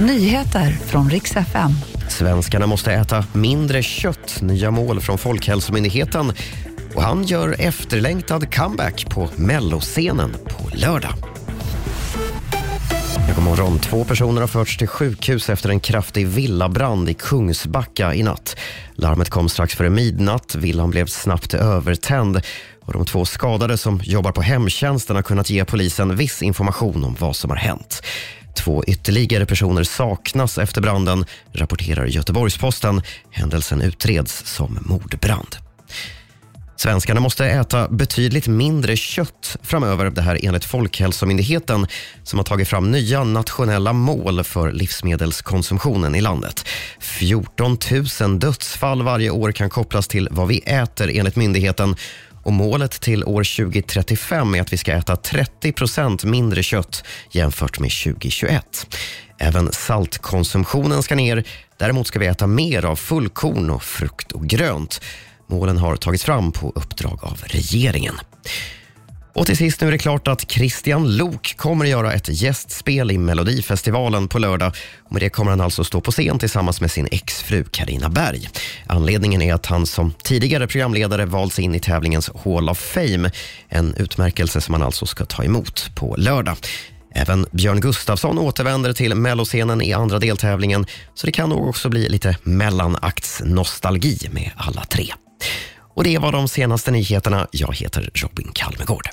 Nyheter från riks FM. Svenskarna måste äta mindre kött. Nya mål från Folkhälsomyndigheten. Och han gör efterlängtad comeback på melloscenen på lördag. Ja, god morgon. Två personer har förts till sjukhus efter en kraftig villabrand i Kungsbacka i natt. Larmet kom strax före midnatt. Villan blev snabbt övertänd. Och de två skadade som jobbar på hemtjänsten har kunnat ge polisen viss information om vad som har hänt. Två ytterligare personer saknas efter branden, rapporterar Göteborgs-Posten. Händelsen utreds som mordbrand. Svenskarna måste äta betydligt mindre kött framöver. Det här enligt Folkhälsomyndigheten som har tagit fram nya nationella mål för livsmedelskonsumtionen i landet. 14 000 dödsfall varje år kan kopplas till vad vi äter enligt myndigheten och målet till år 2035 är att vi ska äta 30 procent mindre kött jämfört med 2021. Även saltkonsumtionen ska ner. Däremot ska vi äta mer av fullkorn och frukt och grönt. Målen har tagits fram på uppdrag av regeringen. Och till sist nu är det klart att Christian Lok kommer att göra ett gästspel i Melodifestivalen på lördag. Och med det kommer han alltså stå på scen tillsammans med sin exfru Karina Berg. Anledningen är att han som tidigare programledare valts in i tävlingens Hall of Fame. En utmärkelse som han alltså ska ta emot på lördag. Även Björn Gustafsson återvänder till melloscenen i andra deltävlingen så det kan nog också bli lite mellanaktsnostalgi med alla tre. Och det var de senaste nyheterna. Jag heter Robin Kalmegård.